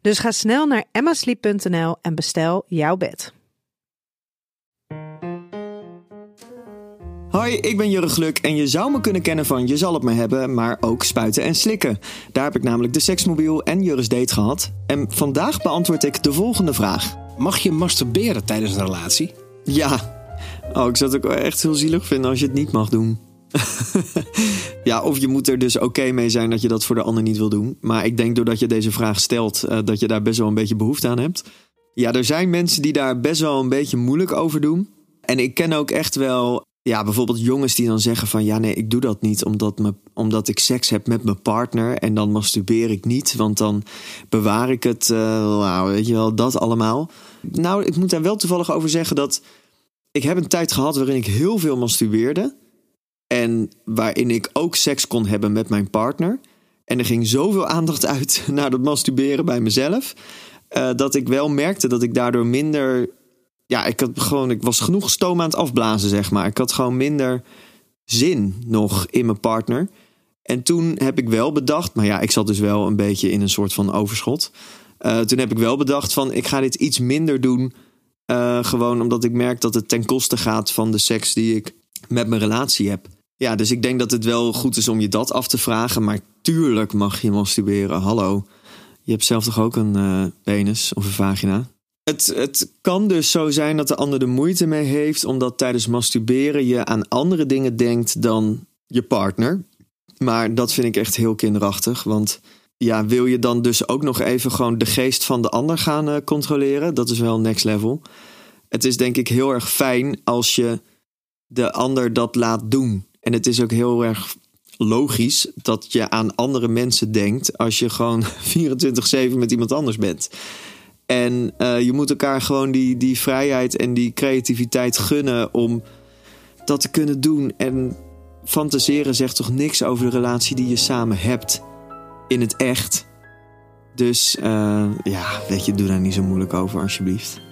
Dus ga snel naar emmasleep.nl en bestel jouw bed. Hoi, ik ben Jurre Gluk en je zou me kunnen kennen van Je zal het me hebben, maar ook spuiten en slikken. Daar heb ik namelijk de seksmobiel en Jurre's date gehad. En vandaag beantwoord ik de volgende vraag. Mag je masturberen tijdens een relatie? Ja. Oh, ik zou het ook wel echt heel zielig vinden als je het niet mag doen. ja, of je moet er dus oké mee zijn dat je dat voor de ander niet wil doen. Maar ik denk doordat je deze vraag stelt, eh, dat je daar best wel een beetje behoefte aan hebt. Ja, er zijn mensen die daar best wel een beetje moeilijk over doen. En ik ken ook echt wel, ja, bijvoorbeeld jongens die dan zeggen van... ja, nee, ik doe dat niet omdat, me, omdat ik seks heb met mijn partner... en dan masturbeer ik niet, want dan bewaar ik het, uh, nou, weet je wel, dat allemaal. Nou, ik moet daar wel toevallig over zeggen dat... ik heb een tijd gehad waarin ik heel veel masturbeerde... En waarin ik ook seks kon hebben met mijn partner. En er ging zoveel aandacht uit naar dat masturberen bij mezelf. Uh, dat ik wel merkte dat ik daardoor minder. Ja, ik had gewoon. Ik was genoeg stoom aan het afblazen, zeg maar. Ik had gewoon minder zin nog in mijn partner. En toen heb ik wel bedacht. Maar ja, ik zat dus wel een beetje in een soort van overschot. Uh, toen heb ik wel bedacht van. Ik ga dit iets minder doen. Uh, gewoon omdat ik merk dat het ten koste gaat van de seks die ik met mijn relatie heb. Ja, dus ik denk dat het wel goed is om je dat af te vragen. Maar tuurlijk mag je masturberen. Hallo. Je hebt zelf toch ook een uh, penis of een vagina? Het, het kan dus zo zijn dat de ander er moeite mee heeft, omdat tijdens masturberen je aan andere dingen denkt dan je partner. Maar dat vind ik echt heel kinderachtig. Want ja, wil je dan dus ook nog even gewoon de geest van de ander gaan uh, controleren? Dat is wel next level. Het is denk ik heel erg fijn als je de ander dat laat doen. En het is ook heel erg logisch dat je aan andere mensen denkt als je gewoon 24-7 met iemand anders bent. En uh, je moet elkaar gewoon die, die vrijheid en die creativiteit gunnen om dat te kunnen doen. En fantaseren zegt toch niks over de relatie die je samen hebt in het echt. Dus uh, ja, weet je, doe daar niet zo moeilijk over alsjeblieft.